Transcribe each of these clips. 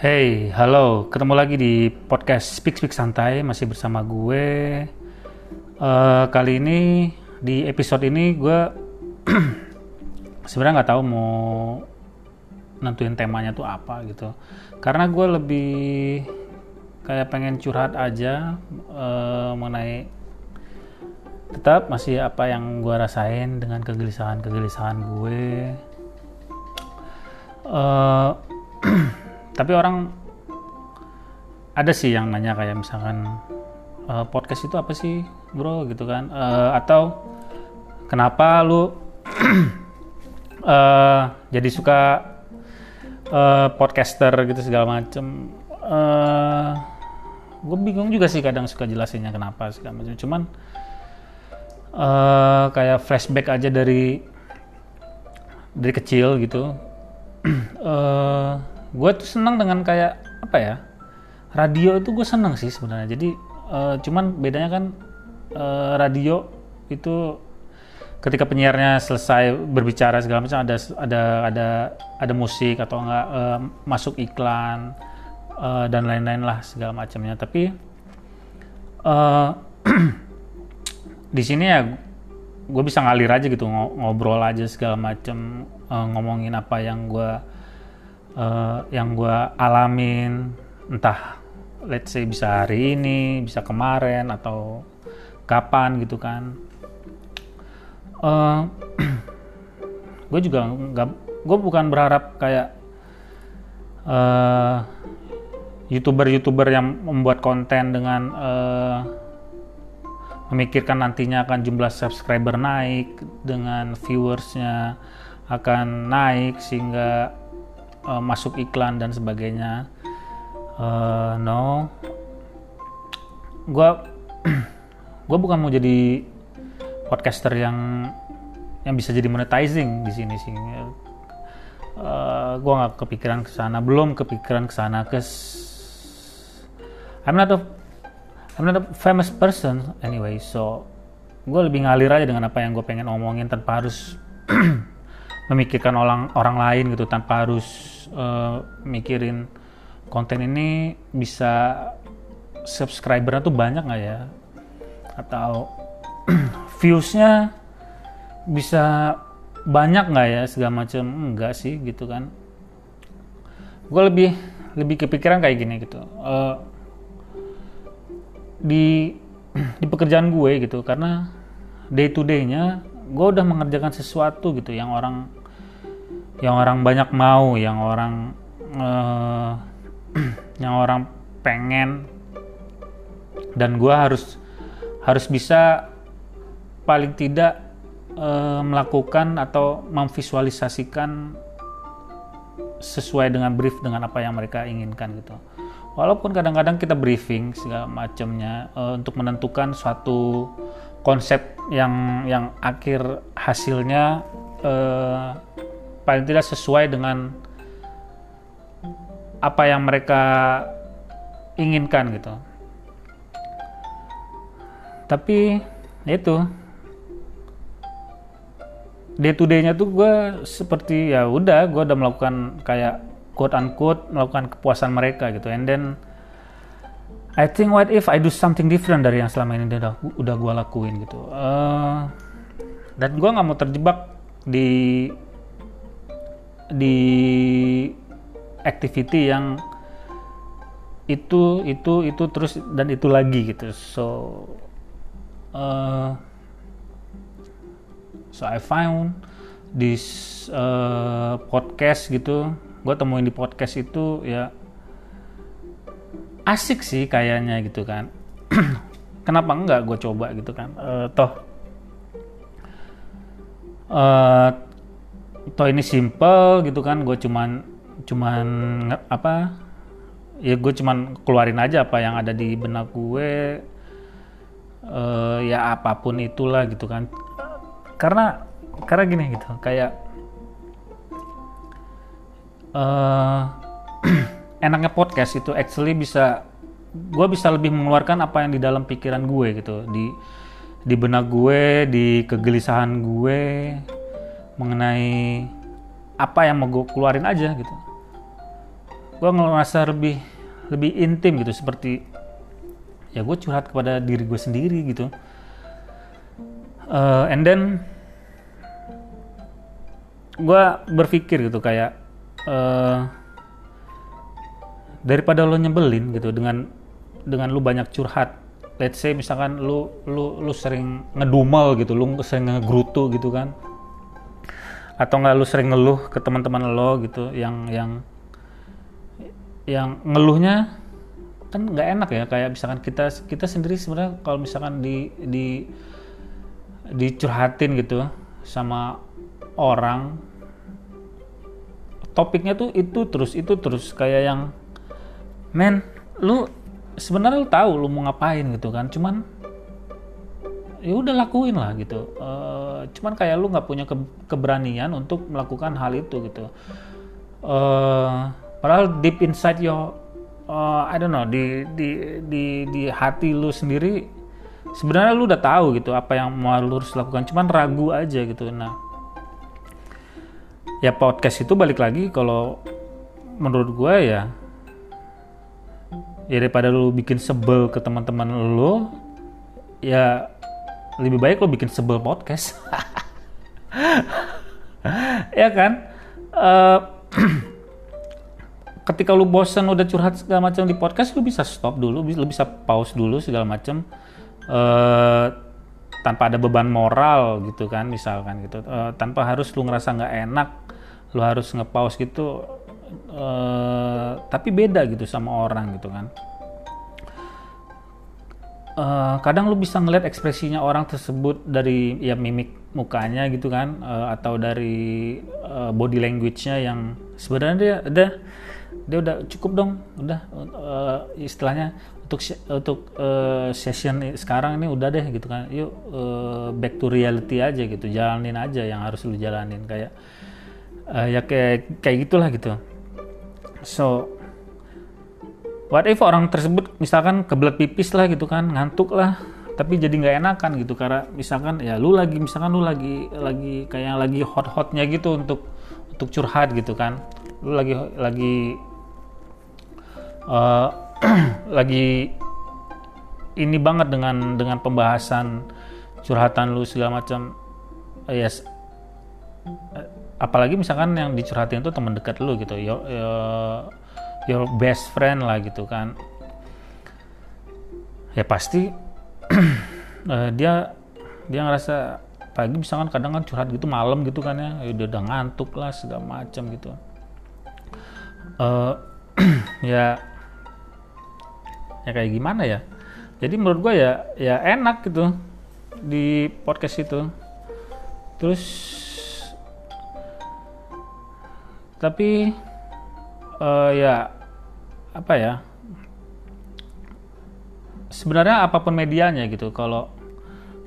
Hey, halo, ketemu lagi di podcast Speak Speak Santai, masih bersama gue. Uh, kali ini di episode ini gue sebenarnya nggak tahu mau nentuin temanya tuh apa gitu, karena gue lebih kayak pengen curhat aja uh, mengenai tetap masih apa yang gue rasain dengan kegelisahan-kegelisahan gue. Uh, tapi orang ada sih yang nanya kayak misalkan e, podcast itu apa sih bro? gitu kan. E, atau kenapa lu e, jadi suka e, podcaster? gitu segala macem. E, gue bingung juga sih kadang suka jelasinnya kenapa segala macam cuman e, kayak flashback aja dari dari kecil gitu. Uh, gue tuh senang dengan kayak apa ya radio itu gue senang sih sebenarnya. Jadi uh, cuman bedanya kan uh, radio itu ketika penyiarnya selesai berbicara segala macam ada ada ada ada musik atau enggak uh, masuk iklan uh, dan lain-lain lah segala macamnya. Tapi uh, di sini ya gue bisa ngalir aja gitu ngobrol aja segala macam uh, ngomongin apa yang gue uh, yang gue alamin entah let's say bisa hari ini bisa kemarin atau kapan gitu kan. Uh, eh, gue juga nggak gue bukan berharap kayak uh, youtuber-youtuber yang membuat konten dengan uh, memikirkan nantinya akan jumlah subscriber naik dengan viewersnya akan naik sehingga uh, masuk iklan dan sebagainya. Uh, no. Gue gue bukan mau jadi podcaster yang yang bisa jadi monetizing di sini sih. Uh, eh, gue nggak kepikiran ke sana belum kepikiran ke sana kes I'm not a I'm not a famous person anyway so gue lebih ngalir aja dengan apa yang gue pengen omongin tanpa harus memikirkan orang orang lain gitu tanpa harus uh, mikirin konten ini bisa subscribernya tuh banyak nggak ya? Atau viewsnya bisa banyak nggak ya? Segala macam enggak sih gitu kan. Gue lebih lebih kepikiran kayak gini gitu. Uh, di di pekerjaan gue gitu karena day to day-nya gue udah mengerjakan sesuatu gitu yang orang yang orang banyak mau, yang orang uh, yang orang pengen dan gue harus harus bisa paling tidak uh, melakukan atau memvisualisasikan sesuai dengan brief dengan apa yang mereka inginkan gitu. Walaupun kadang-kadang kita briefing segala macamnya uh, untuk menentukan suatu konsep yang yang akhir hasilnya uh, paling tidak sesuai dengan apa yang mereka inginkan gitu. Tapi ya itu. Day to day-nya tuh gue seperti ya udah gue udah melakukan kayak quote unquote melakukan kepuasan mereka gitu. And then I think what if I do something different dari yang selama ini udah udah gue lakuin gitu. Uh, dan gue nggak mau terjebak di di activity yang itu itu itu terus dan itu lagi gitu. So uh, so I found this uh, podcast gitu. Gue temuin di podcast itu ya asik sih kayaknya gitu kan. Kenapa enggak gue coba gitu kan? Uh, toh uh, toh ini simple gitu kan gue cuman cuman apa ya gue cuman keluarin aja apa yang ada di benak gue uh, ya apa pun itulah gitu kan. Karena karena gini gitu kayak uh, enaknya podcast itu actually bisa gue bisa lebih mengeluarkan apa yang di dalam pikiran gue gitu di di benak gue di kegelisahan gue mengenai apa yang mau gue keluarin aja gitu. Gue ngerasa lebih lebih intim gitu seperti ya gue curhat kepada diri gue sendiri gitu. Uh, and then gue berpikir gitu kayak uh, daripada lo nyebelin gitu dengan dengan lu banyak curhat let's say misalkan lu lu lu sering ngedumel gitu lu sering ngegrutu gitu kan atau nggak lu sering ngeluh ke teman-teman lo gitu yang yang yang ngeluhnya kan nggak enak ya kayak misalkan kita kita sendiri sebenarnya kalau misalkan di di dicurhatin gitu sama orang topiknya tuh itu terus itu terus kayak yang men lu sebenarnya lu tahu lu mau ngapain gitu kan cuman ya udah lakuin lah gitu. Uh, cuman kayak lu nggak punya ke keberanian untuk melakukan hal itu gitu. Uh, padahal deep inside your uh, I don't know di di di di hati lu sendiri sebenarnya lu udah tahu gitu apa yang mau lu harus lakukan. Cuman ragu aja gitu. Nah ya podcast itu balik lagi kalau menurut gue ya ya daripada lu bikin sebel ke teman-teman lu ya lebih baik lu bikin sebel podcast. Ya kan? Uh, ketika lu bosan udah curhat segala macam di podcast lu bisa stop dulu lu bisa pause dulu segala macam uh, tanpa ada beban moral gitu kan misalkan gitu. Uh, tanpa harus lu ngerasa nggak enak lu harus ngepause gitu uh, tapi beda gitu sama orang gitu kan uh, kadang lu bisa ngeliat ekspresinya orang tersebut dari ya mimik mukanya gitu kan uh, atau dari uh, body language-nya yang sebenarnya dia udah dia udah cukup dong udah uh, istilahnya untuk untuk uh, session sekarang ini udah deh gitu kan yuk uh, back to reality aja gitu jalanin aja yang harus lu jalanin kayak uh, ya kayak kayak gitulah gitu. So what if orang tersebut misalkan kebelet pipis lah gitu kan ngantuk lah tapi jadi nggak enakan gitu. Karena misalkan ya lu lagi misalkan lu lagi lagi kayak lagi hot-hotnya gitu untuk untuk curhat gitu kan. Lu lagi lagi uh, lagi ini banget dengan dengan pembahasan curhatan lu segala macam. Uh, yes. Apalagi misalkan yang dicurhatin itu teman dekat lu gitu. Yo, yo your best friend lah gitu kan. Ya pasti uh, dia dia ngerasa pagi misalkan kadang kan curhat gitu malam gitu kan ya, ya udah, udah ngantuk lah segala macam gitu. Uh, ya ya kayak gimana ya? Jadi menurut gue ya ya enak gitu di podcast itu. Terus tapi uh, ya apa ya sebenarnya apa pun medianya gitu kalau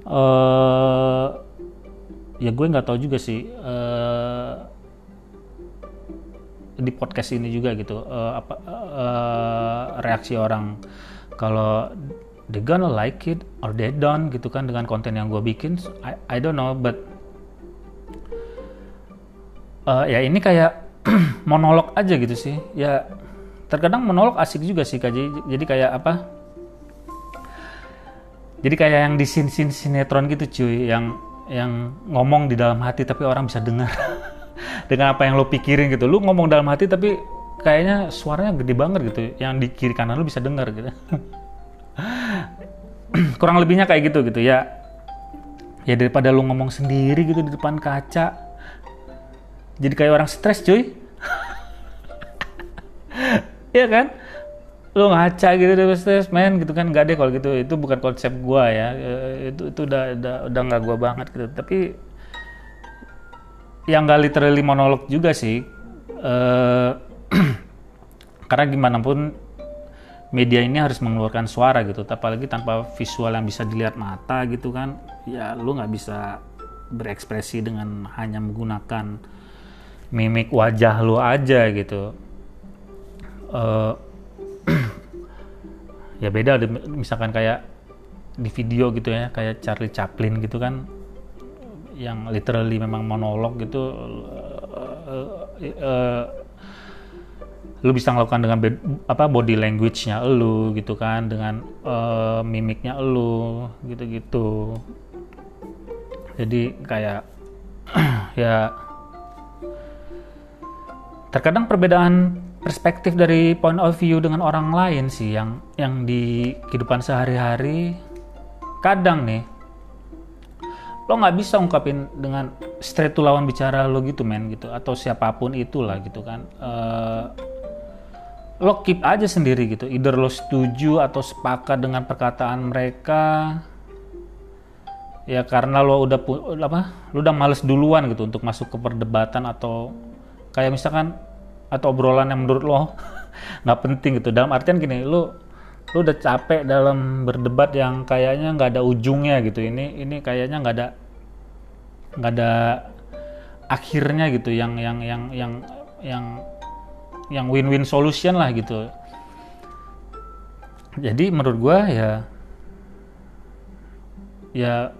uh, ya gue nggak tahu juga sih uh, di podcast ini juga gitu uh, apa uh, reaksi orang kalau they gonna like it or they don't gitu kan dengan konten yang gue bikin I, I don't know but uh, ya ini kayak monolog aja gitu sih ya terkadang monolog asik juga sih kaji jadi kayak apa? Jadi kayak yang di sin sin sinetron gitu cuy yang yang ngomong di dalam hati tapi orang bisa dengar. Dengan apa yang lo pikirin gitu. Lu ngomong dalam hati tapi kayaknya suaranya gede banget gitu. Yang di kiri kanan lu bisa dengar gitu. Kurang lebihnya kayak gitu gitu ya. Ya daripada lu ngomong sendiri gitu di depan kaca. Jadi kayak orang stres cuy Iya kan? Lu ngaca gitu deh stres men gitu kan. Gak deh kalau gitu. Itu bukan konsep gua ya. E, itu itu udah udah udah nggak gua banget gitu. Tapi yang gak literally monolog juga sih uh, karena gimana pun media ini harus mengeluarkan suara gitu. Apalagi tanpa visual yang bisa dilihat mata gitu kan ya lu nggak bisa berekspresi dengan hanya menggunakan mimik wajah lu aja gitu uh, ya beda misalkan kayak di video gitu ya kayak Charlie Chaplin gitu kan yang literally memang monolog gitu uh, uh, uh, lu bisa melakukan dengan apa body language-nya lu gitu kan dengan uh, mimiknya lu gitu-gitu. Jadi kayak ya terkadang perbedaan perspektif dari point of view dengan orang lain sih yang yang di kehidupan sehari-hari kadang nih lo nggak bisa ungkapin dengan straight to lawan bicara lo gitu men gitu atau siapa pun itulah gitu kan. Uh, lo keep aja sendiri gitu either lo setuju atau sepakat dengan perkataan mereka ya karena lo udah apa lo udah males duluan gitu untuk masuk ke perdebatan atau kayak misalkan atau obrolan yang menurut lo nggak penting gitu. Dalam artian gini lo lo udah capek dalam berdebat yang kayaknya nggak ada ujungnya gitu. Ini ini kayaknya nggak ada nggak ada akhirnya gitu yang yang yang yang yang yang win-win solution lah gitu. Jadi menurut gue ya ya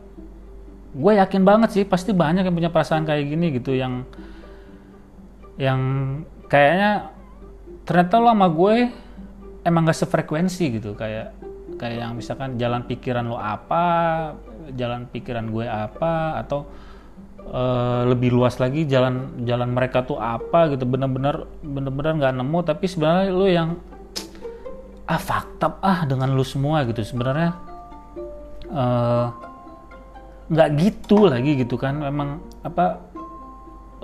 gue yakin banget sih pasti banyak yang punya perasaan kayak gini gitu yang yang kayaknya ternyata lo sama gue emang gak sefrekuensi gitu. Kayak kayak yang misalkan jalan pikiran lo apa jalan pikiran gue apa atau uh, lebih luas lagi jalan jalan mereka tuh apa gitu. Bener-bener bener-bener nggak nemu. Tapi sebenarnya lu yang ah fakta ah dengan lu semua gitu. Sebenarnya uh, nggak gitu lagi gitu kan. Memang apa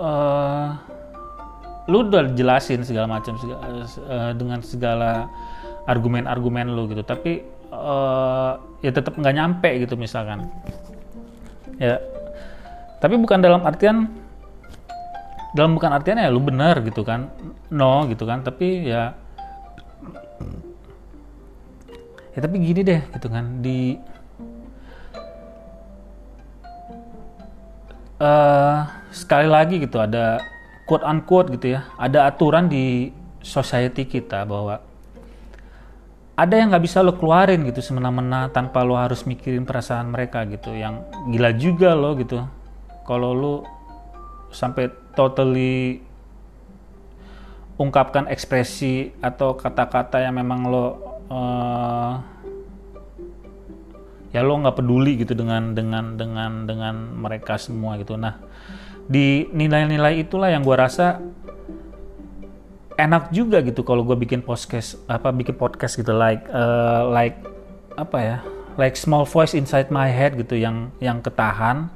uh, lu udah jelasin segala macam uh, dengan segala argumen-argumen lu gitu. Tapi uh, ya tetap nggak nyampe gitu misalkan. Ya. Tapi bukan dalam artian dalam bukan artian ya lu benar gitu kan. No gitu kan. Tapi ya ya tapi gini deh gitu kan. Di uh, sekali lagi gitu ada quote unquote gitu ya ada aturan di society kita bahwa ada yang nggak bisa lo keluarin gitu semena-mena tanpa lo harus mikirin perasaan mereka gitu yang gila juga lo gitu. Kalau lu sampai totally ungkapkan ekspresi atau kata-kata yang memang lo uh, ya lo nggak peduli gitu dengan dengan dengan dengan mereka semua gitu. Nah di nilai-nilai itulah yang gue rasa enak juga gitu kalau gue bikin podcast apa bikin podcast gitu like uh, like apa ya like small voice inside my head gitu yang yang ketahan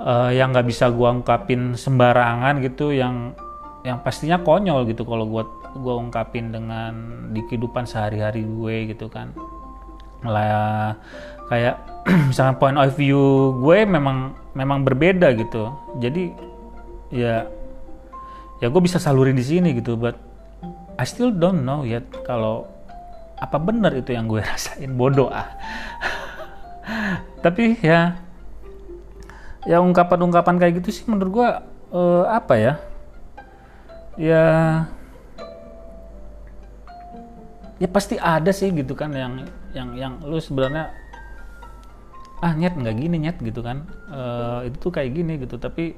uh, yang nggak bisa gua ungkapin sembarangan gitu yang yang pastinya konyol gitu kalau gua gua ungkapin dengan di kehidupan sehari-hari gue gitu kan. Lah kayak misalnya point of view gue memang memang berbeda gitu. Jadi ya ya gue bisa salurin di sini gitu but I still don't know yet kalau apa benar itu yang gue rasain. Bodoh ah. Tapi ya ya ungkapan-ungkapan kayak gitu sih menurut gua uh, apa ya? Ya ya pasti ada sih gitu kan yang yang yang lu sebenarnya ah nyet nggak gini nyet gitu kan. Uh, itu tuh kayak gini gitu. Tapi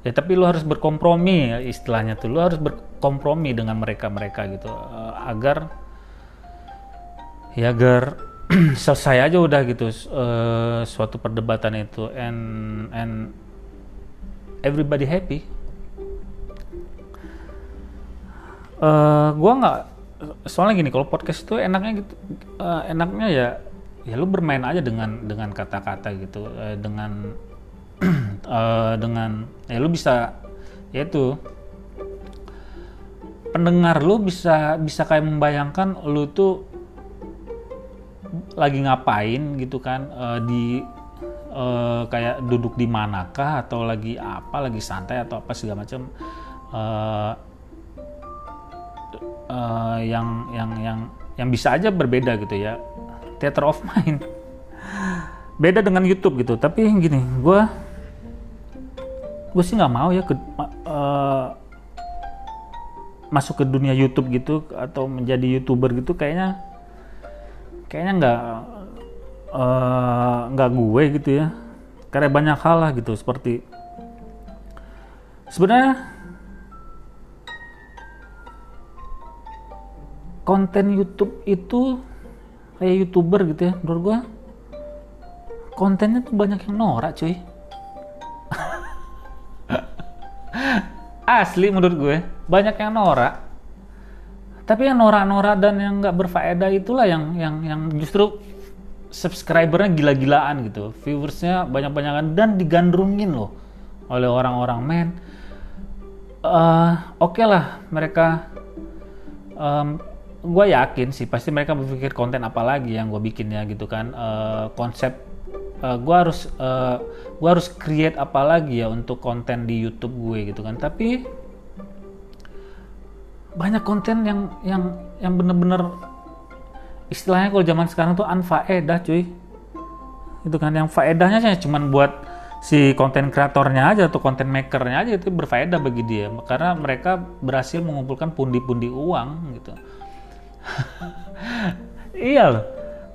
ya tapi lu harus berkompromi ya istilahnya tuh. Lu harus berkompromi dengan mereka mereka gitu. Uh, agar ya agar selesai aja udah gitu. Uh, suatu perdebatan itu. And and everybody happy. Uh, gua nggak soalnya gini kalau podcast itu enaknya gitu uh, enaknya ya ya lu bermain aja dengan dengan kata-kata gitu uh, dengan uh, dengan ya lu bisa ya itu pendengar lu bisa bisa kayak membayangkan lu tuh lagi ngapain gitu kan uh, di uh, kayak duduk di manakah atau lagi apa lagi santai atau apa segala macam uh, uh, yang yang yang yang bisa aja berbeda gitu ya theater of mind. Beda dengan YouTube gitu tapi gini gue gue sih nggak mau ya ke, uh, masuk ke dunia YouTube gitu atau menjadi youtuber gitu kayaknya kayaknya nggak uh, nggak gue gitu ya. Karena banyak hal lah gitu seperti sebenarnya konten YouTube itu kayak youtuber gitu ya menurut gua kontennya tuh banyak yang norak cuy. Asli menurut gue banyak yang norak. Tapi yang norak-norak dan yang nggak berfaedah itulah yang yang yang justru subscribernya gila-gilaan gitu. Viewersnya banyak-banyakan dan digandrungin loh oleh orang-orang. Men uh, oke okay lah mereka um, gue yakin sih pasti mereka berpikir konten apa lagi yang gue bikin ya gitu kan. Uh, konsep uh, gue harus uh, gue harus create apa lagi ya untuk konten di YouTube gue gitu kan. Tapi banyak konten yang yang yang bener-bener istilahnya kalau zaman sekarang tuh anfaedah cuy. Itu kan yang faedahnya cuma buat si konten kreatornya aja atau konten makernya aja itu berfaedah bagi dia. Karena mereka berhasil mengumpulkan pundi-pundi uang gitu iya loh.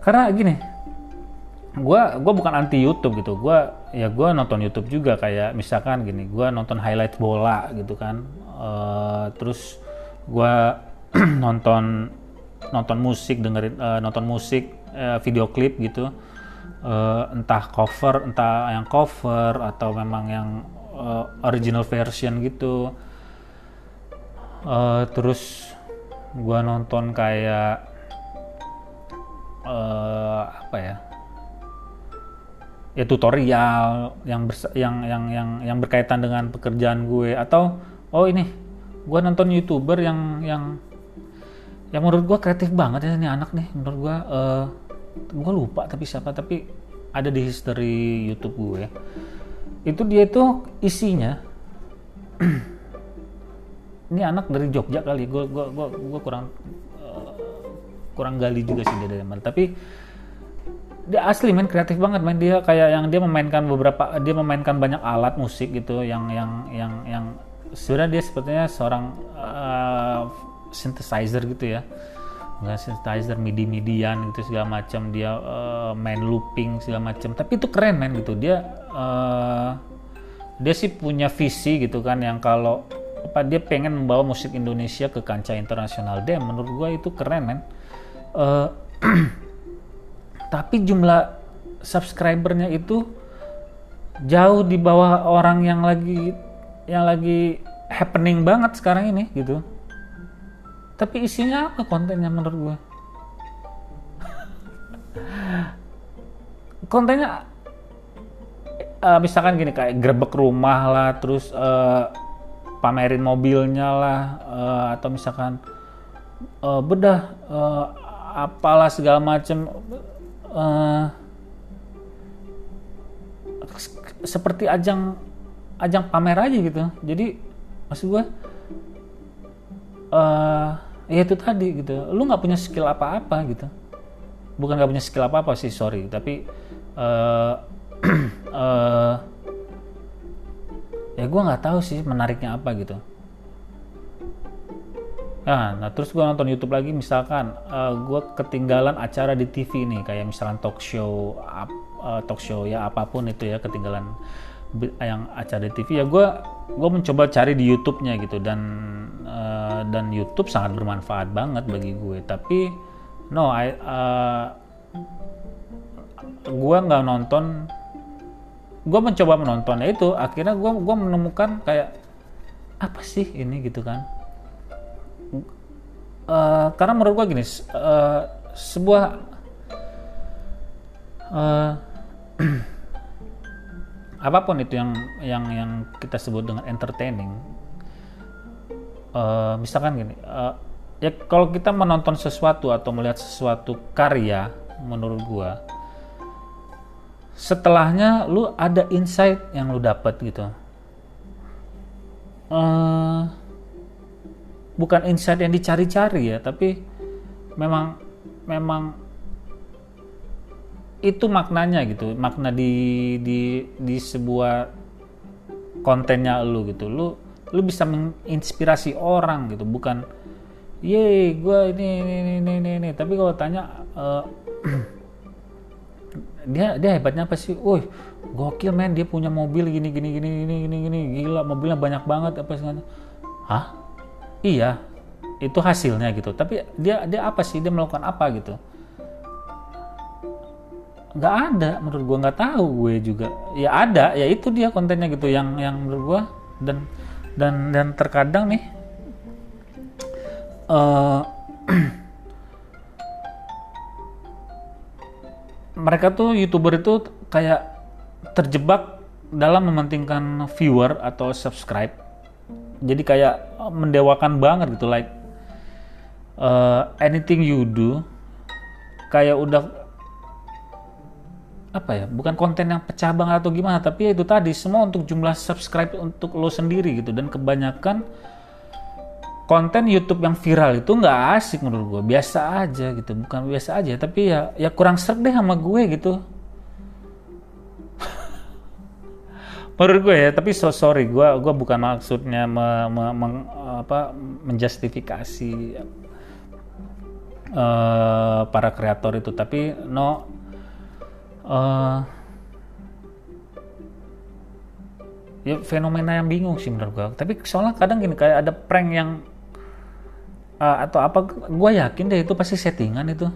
Karena gini gue gua bukan anti YouTube gitu. Gue ya gue nonton YouTube juga. Kayak misalkan gini gue nonton highlight bola gitu kan. Uh, terus gue nonton nonton musik dengerin uh, nonton musik uh, video klip gitu. Uh, entah cover entah yang cover atau memang yang uh, original version gitu. Uh, terus gua nonton kayak uh, apa ya? Ya tutorial yang yang yang yang yang berkaitan dengan pekerjaan gue. Atau oh ini. Gue nonton youtuber yang yang yang menurut gue kreatif banget ya ini anak nih. Menurut gue uh, gue lupa tapi siapa tapi ada di history YouTube gue itu dia itu isinya ini anak dari Jogja kali gue gue gue gue kurang uh, kurang gali juga sih dia dari mana. Tapi dia asli main kreatif banget main dia kayak yang dia memainkan beberapa dia memainkan banyak alat musik gitu yang yang yang yang sebenarnya dia sepertinya seorang uh, synthesizer gitu ya. Nggak synthesizer midi midian gitu segala macam. Dia uh, main looping segala macam. Tapi itu keren main gitu. Dia uh, dia sih punya visi gitu kan yang kalau apa dia pengen membawa musik Indonesia ke kancah internasional? Dia menurut gue itu keren men. Uh, tapi jumlah subscribernya itu jauh di bawah orang yang lagi yang lagi happening banget sekarang ini gitu. Tapi isinya apa kontennya menurut gue kontennya uh, misalkan gini kayak grebek rumah lah terus uh, pamerin mobilnya lah uh, atau misalkan uh, bedah uh, apalah segala macam uh, seperti ajang ajang pamer aja gitu. Jadi maksud gue uh, ya itu tadi gitu. Lu nggak punya skill apa-apa gitu. Bukan nggak punya skill apa-apa sih sorry. Tapi uh, uh, ya gue nggak tahu sih menariknya apa gitu. Nah, nah terus gue nonton YouTube lagi misalkan uh, eh, gue ketinggalan acara di TV nih kayak misalkan talk show uh, talk show ya apa pun itu ya ketinggalan yang acara di TV ya gue gue mencoba cari di YouTube-nya gitu dan uh, dan YouTube sangat bermanfaat banget bagi gue. Tapi no I uh, gue nggak nonton gue mencoba menontonnya itu akhirnya gue gue menemukan kayak apa sih ini gitu kan? Uh, karena menurut gue gini uh, sebuah uh, apa pun itu yang yang yang kita sebut dengan entertaining uh, misalkan gini uh, ya kalau kita menonton sesuatu atau melihat sesuatu karya menurut gue setelahnya lu ada insight yang lu dapat gitu uh, bukan insight yang dicari-cari ya tapi memang memang itu maknanya gitu makna di di di sebuah kontennya lu gitu lu lu bisa menginspirasi orang gitu bukan ye gue ini ini ini ini, ini. tapi kalau tanya uh, dia dia hebatnya apa sih? Woi, gokil men dia punya mobil gini gini gini gini gini gini gila mobilnya banyak banget apa segala. Hah? Iya. itu hasilnya gitu tapi dia dia apa sih dia melakukan apa gitu nggak ada menurut gue nggak tahu gue juga ya ada ya itu dia kontennya gitu yang yang menurut gue dan dan dan terkadang nih uh, mereka tuh youtuber itu kayak terjebak dalam mementingkan viewer atau subscribe. Jadi kayak mendewakan banget gitu like uh, anything you do kayak udah apa ya bukan konten yang pecah banget atau gimana tapi ya itu tadi semua untuk jumlah subscribe untuk lo sendiri gitu. Dan kebanyakan konten YouTube yang viral itu nggak asik menurut gue biasa aja gitu. Bukan biasa aja tapi ya ya kurang serg deh sama gue gitu. Menurut gue ya tapi so sorry gue gue bukan maksudnya me, me, me, apa menjustifikasi uh, para kreator itu. Tapi no uh, ya fenomena yang bingung sih menurut gue tapi soalnya kadang gini kayak ada prank yang uh, atau apa gue yakin deh itu pasti settingan itu.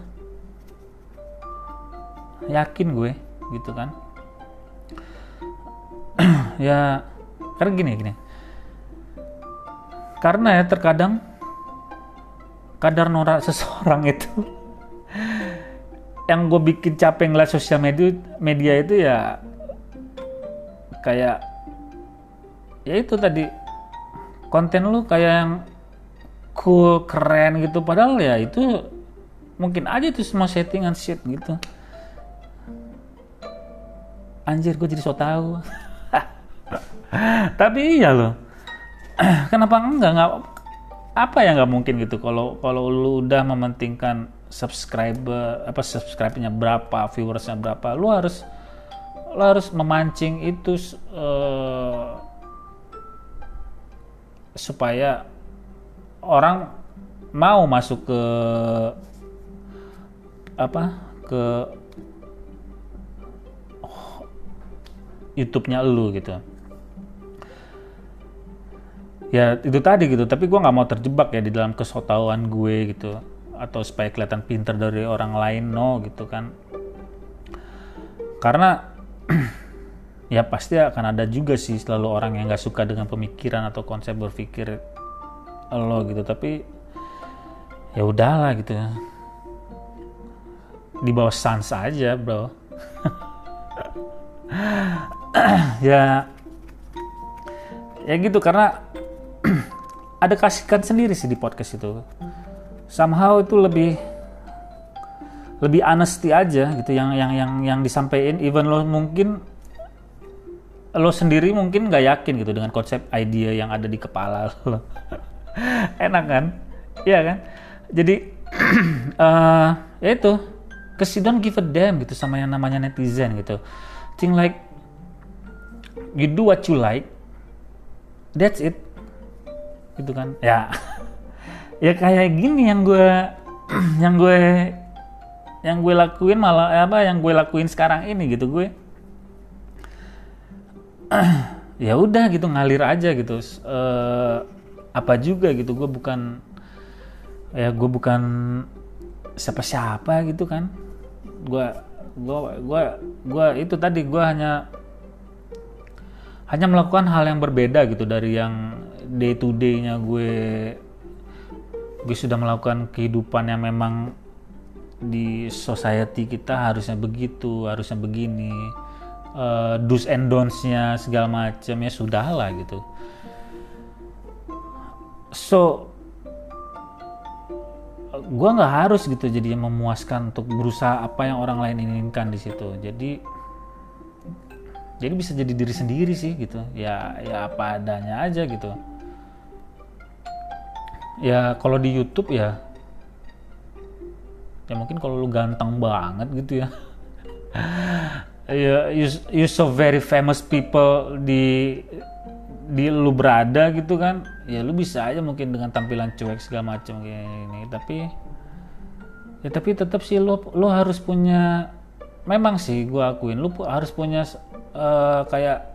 Yakin gue gitu kan. Ya karena gini gini. Karena ya terkadang kadar norak seseorang itu yang gue bikin capek ngeliat sosial media media itu ya kayak ya itu tadi konten lu kayak yang cool keren gitu. Padahal ya itu mungkin aja itu semua settingan shit gitu. Anjir gue jadi so tau. Tapi iya loh. Kenapa enggak? Nggak apa yang nggak mungkin gitu? Kalau kalau lu udah mementingkan subscriber apa subscribe-nya berapa viewersnya berapa lu harus lu harus memancing itu uh, supaya orang mau masuk ke apa ke YouTube-nya lu gitu. Ya itu tadi gitu tapi gue nggak mau terjebak ya di dalam kesotauan gue gitu atau supaya kelihatan pinter dari orang lain no gitu kan. Karena ya pasti akan ada juga sih selalu orang yang nggak suka dengan pemikiran atau konsep berpikir lo gitu tapi ya udahlah gitu. Di bawah sans aja bro. Ya ya gitu karena ada kasihkan sendiri sih di podcast itu. Somehow itu lebih lebih honesty aja gitu yang yang yang yang disampaikan. Even lo mungkin lo sendiri mungkin nggak yakin gitu dengan konsep idea yang ada di kepala lo enak kan? Iya kan? Jadi uh, ya itu. Cause don't give a damn gitu sama yang namanya netizen gitu. Think like you do what you like that's it. Gitu kan? Ya. Ya kayak gini yang gue yang gue yang gue lakuin malah eh, apa yang gue lakuin sekarang ini gitu gue ya udah gitu ngalir aja gitu. Uh, apa juga gitu gue bukan ya gue bukan siapa-siapa gitu kan. Gue gue gue gue itu tadi gue hanya hanya melakukan hal yang berbeda gitu dari yang day to day-nya gue gue sudah melakukan kehidupan yang memang di society kita harusnya begitu harusnya begini. Uh, do's and don'ts-nya segala macam ya sudah lah gitu so gue nggak harus gitu jadi memuaskan untuk berusaha apa yang orang lain inginkan di situ. Jadi jadi bisa jadi diri sendiri sih gitu. Ya ya apa adanya aja gitu. Ya kalau di YouTube ya ya mungkin kalau lu ganteng banget gitu ya. Ya you, you so very famous people di di lu berada gitu kan ya lu bisa aja mungkin dengan tampilan cuek segala macam kayak ini. Tapi ya tapi tetap sih lu lu harus punya memang sih gua akuin lu harus punya uh, kayak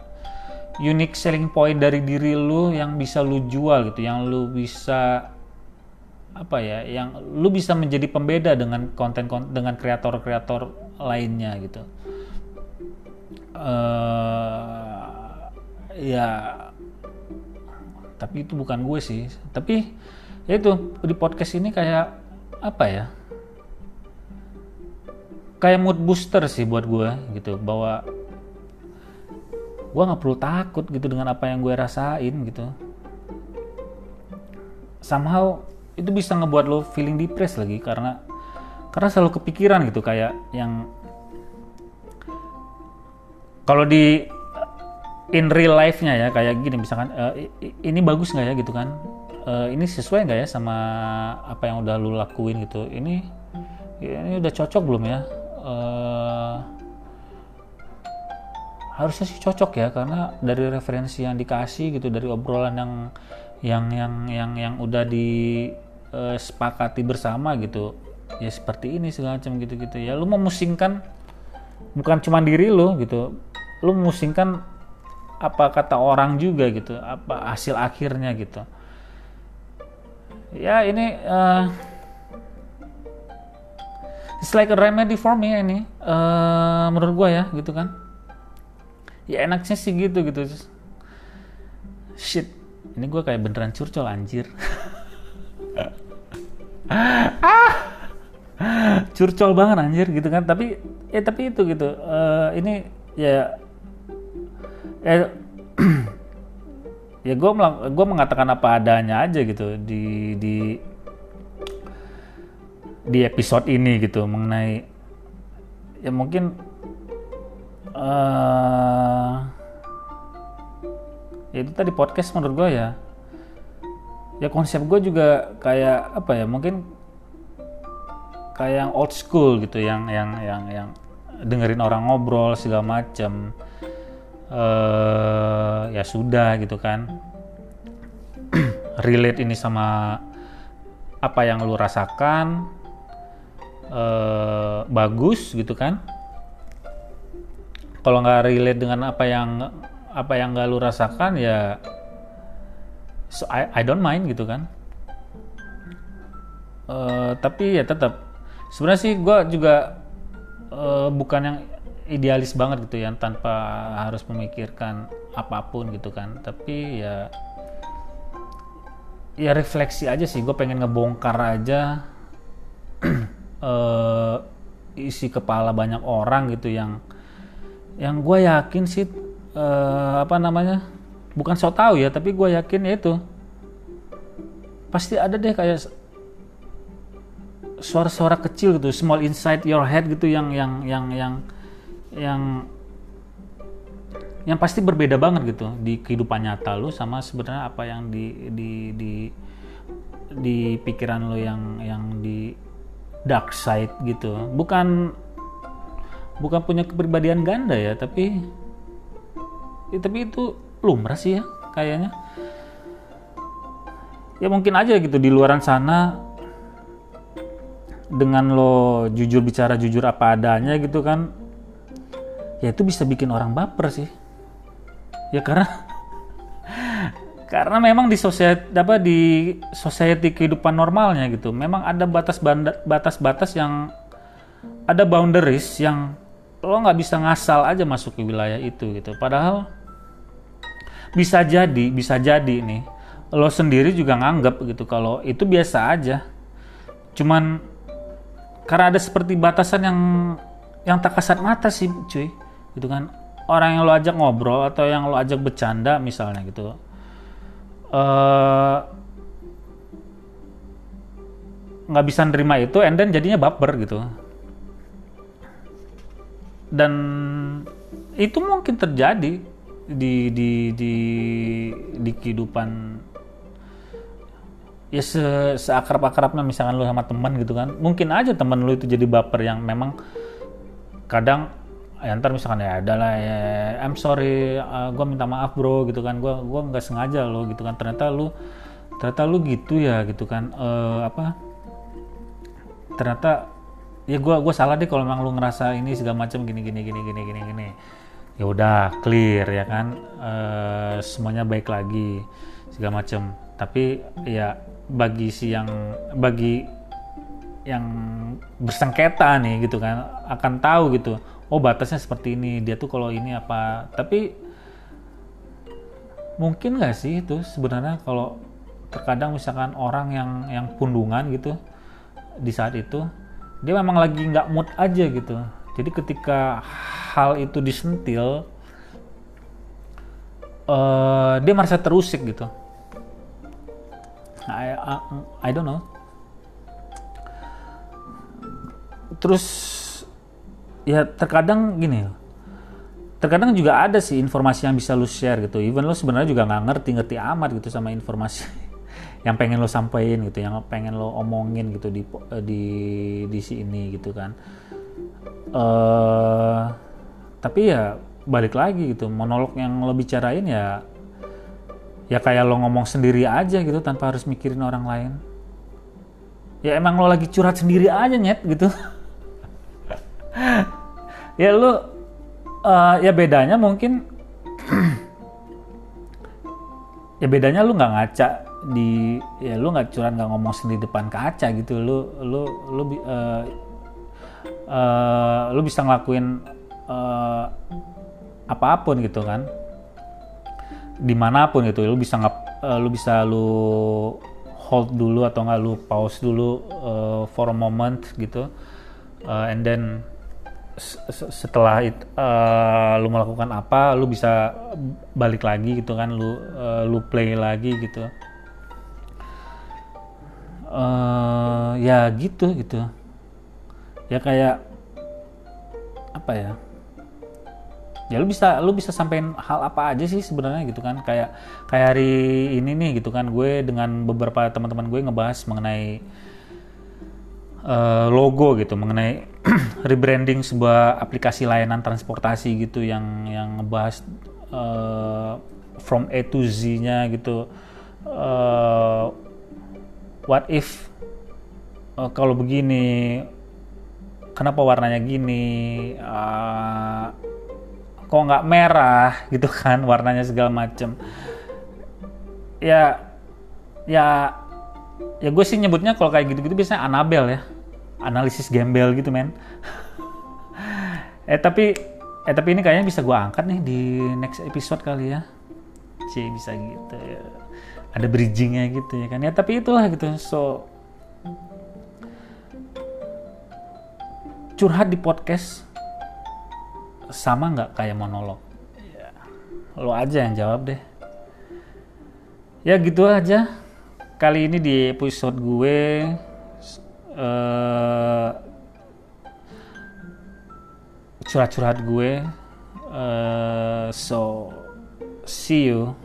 unique selling point dari diri lu yang bisa lu jual gitu yang lu bisa apa ya yang lu bisa menjadi pembeda dengan konten, konten dengan kreator-kreator lainnya gitu. Uh, ya tapi itu bukan gue sih. Tapi ya itu di podcast ini kayak apa ya? Kayak mood booster sih buat gue gitu. Bahwa gue nggak perlu takut gitu dengan apa yang gue rasain gitu. Somehow itu bisa ngebuat lo feeling depressed lagi karena karena selalu kepikiran gitu kayak yang kalau di in real life-nya ya kayak gini misalkan uh, ini bagus nggak ya gitu kan? Uh, ini sesuai nggak ya sama apa yang udah lu lakuin gitu? Ini ini udah cocok belum ya? Uh, harusnya sih cocok ya karena dari referensi yang dikasih gitu dari obrolan yang yang yang yang yang udah disepakati uh, bersama gitu ya seperti ini segala macam gitu gitu ya. Lu memusingkan bukan cuma diri lu gitu lu memusingkan apa kata orang juga gitu apa hasil akhirnya gitu. Ya ini uh, it's like a remedy for me ini uh, menurut gue ya gitu kan. Ya enaknya sih gitu gitu. Shit ini gue kayak beneran curcol anjir. Ah! Curcol banget anjir gitu kan. Tapi ya tapi itu gitu uh, ini ya eh ya gue gue mengatakan apa adanya aja gitu di di di episode ini gitu mengenai ya mungkin uh, ya itu tadi podcast menurut gue ya. Ya konsep gue juga kayak apa ya mungkin kayak old school gitu yang yang yang yang dengerin orang ngobrol segala macam uh, ya sudah gitu kan. Relate ini sama apa yang lu rasakan. Uh, bagus gitu kan. Kalau nggak relate dengan apa yang apa yang nggak lu rasakan ya so I, I don't mind gitu kan. Uh, tapi ya tetap. Sebenarnya sih gue juga uh, bukan yang idealis banget gitu ya tanpa harus memikirkan apa pun gitu kan. Tapi ya ya refleksi aja sih gue pengen ngebongkar aja uh, isi kepala banyak orang gitu yang yang gue yakin sih uh, apa namanya bukan so tau ya tapi gue yakin ya itu. Pasti ada deh kayak suara-suara kecil gitu small inside your head gitu yang yang yang yang yang yang pasti berbeda banget gitu di kehidupan nyata lu sama sebenarnya apa yang di di di di pikiran lu yang yang di dark side gitu. Bukan bukan punya kepribadian ganda ya tapi ya, tapi itu lumrah sih ya kayaknya. Ya mungkin aja gitu di luaran sana dengan lo jujur bicara jujur apa adanya gitu kan ya itu bisa bikin orang baper sih. Ya karena karena memang di society apa di society kehidupan normalnya gitu memang ada batas batas-batas yang ada boundaries yang lo nggak bisa ngasal aja masuk ke wilayah itu gitu. Padahal bisa jadi bisa jadi nih lo sendiri juga nganggap gitu kalau itu biasa aja. Cuman karena ada seperti batasan yang yang tak kasat mata sih cuy gitu kan. Orang yang lo ajak ngobrol atau yang lo ajak bercanda misalnya gitu. Eh, nggak uh, bisa nerima itu and then jadinya baper gitu. Dan itu mungkin terjadi di di di di kehidupan ya se seakrab akrabnya misalkan lu sama teman gitu kan. Mungkin aja teman lu itu jadi baper yang memang kadang ya ntar misalkan ya adalah ya I'm sorry uh, gue minta maaf bro gitu kan. Gue gua nggak sengaja lo gitu kan. Ternyata lu ternyata lu gitu ya gitu kan. Uh, apa? Ternyata ya gue gue salah deh kalau memang lu ngerasa ini segala macam gini gini gini gini gini gini. Ya udah clear ya kan. E, semuanya baik lagi segala macam. Tapi ya bagi si yang bagi yang bersengketa nih gitu kan akan tahu gitu oh batasnya seperti ini dia tuh kalau ini apa. Tapi mungkin nggak sih itu sebenarnya kalau terkadang misalkan orang yang yang pundungan gitu di saat itu dia memang lagi nggak mood aja gitu. Jadi ketika hal itu disentil uh, dia merasa terusik gitu. I, I, I don't know. Terus ya terkadang gini terkadang juga ada sih informasi yang bisa lu share gitu. Even lo sebenarnya juga nggak ngerti ngerti amat gitu sama informasi yang pengen lo sampaikan gitu yang pengen lo omongin gitu di di di sini gitu kan. Uh, tapi ya balik lagi gitu monolog yang lo bicarain ya ya kayak lo ngomong sendiri aja gitu tanpa harus mikirin orang lain. Ya emang lo lagi curhat sendiri aja nyet gitu ya lu uh, ya bedanya mungkin ya bedanya lu nggak ngaca di ya lu nggak curang nggak ngomong sendiri depan kaca gitu. Lu lu lu uh, uh, lu bisa ngelakuin uh, apa pun gitu kan. Di mana pun gitu lu bisa ngap uh, lu bisa lu hold dulu atau nggak lu pause dulu uh, for a moment gitu. Uh, and then setelah it, uh, lu melakukan apa lu bisa balik lagi gitu kan lu uh, lu play lagi gitu. Uh, ya gitu gitu. Ya kayak apa ya ya lu bisa lu bisa sampein hal apa aja sih sebenarnya gitu kan. Kayak kayak hari ini nih gitu kan gue dengan beberapa teman-teman gue ngebahas mengenai uh, logo gitu mengenai rebranding sebuah aplikasi layanan transportasi gitu yang yang ngebahas uh, from A to Z-nya gitu. Uh, what if uh, kalau begini, kenapa warnanya gini? Uh, kok nggak merah gitu kan warnanya segala macem. Ya, ya, ya gue sih nyebutnya kalau kayak gitu-gitu biasanya Anabel ya analisis gembel gitu men. Eh tapi eh tapi ini kayaknya bisa gue angkat nih di next episode kali ya. C bisa gitu ya. Ada bridgingnya gitu ya kan. Ya tapi itulah gitu. So curhat di podcast sama nggak kayak monolog? Ya, lo aja yang jawab deh. Ya gitu aja. Kali ini di episode gue uh, curhat-curhat gue. Uh, so see you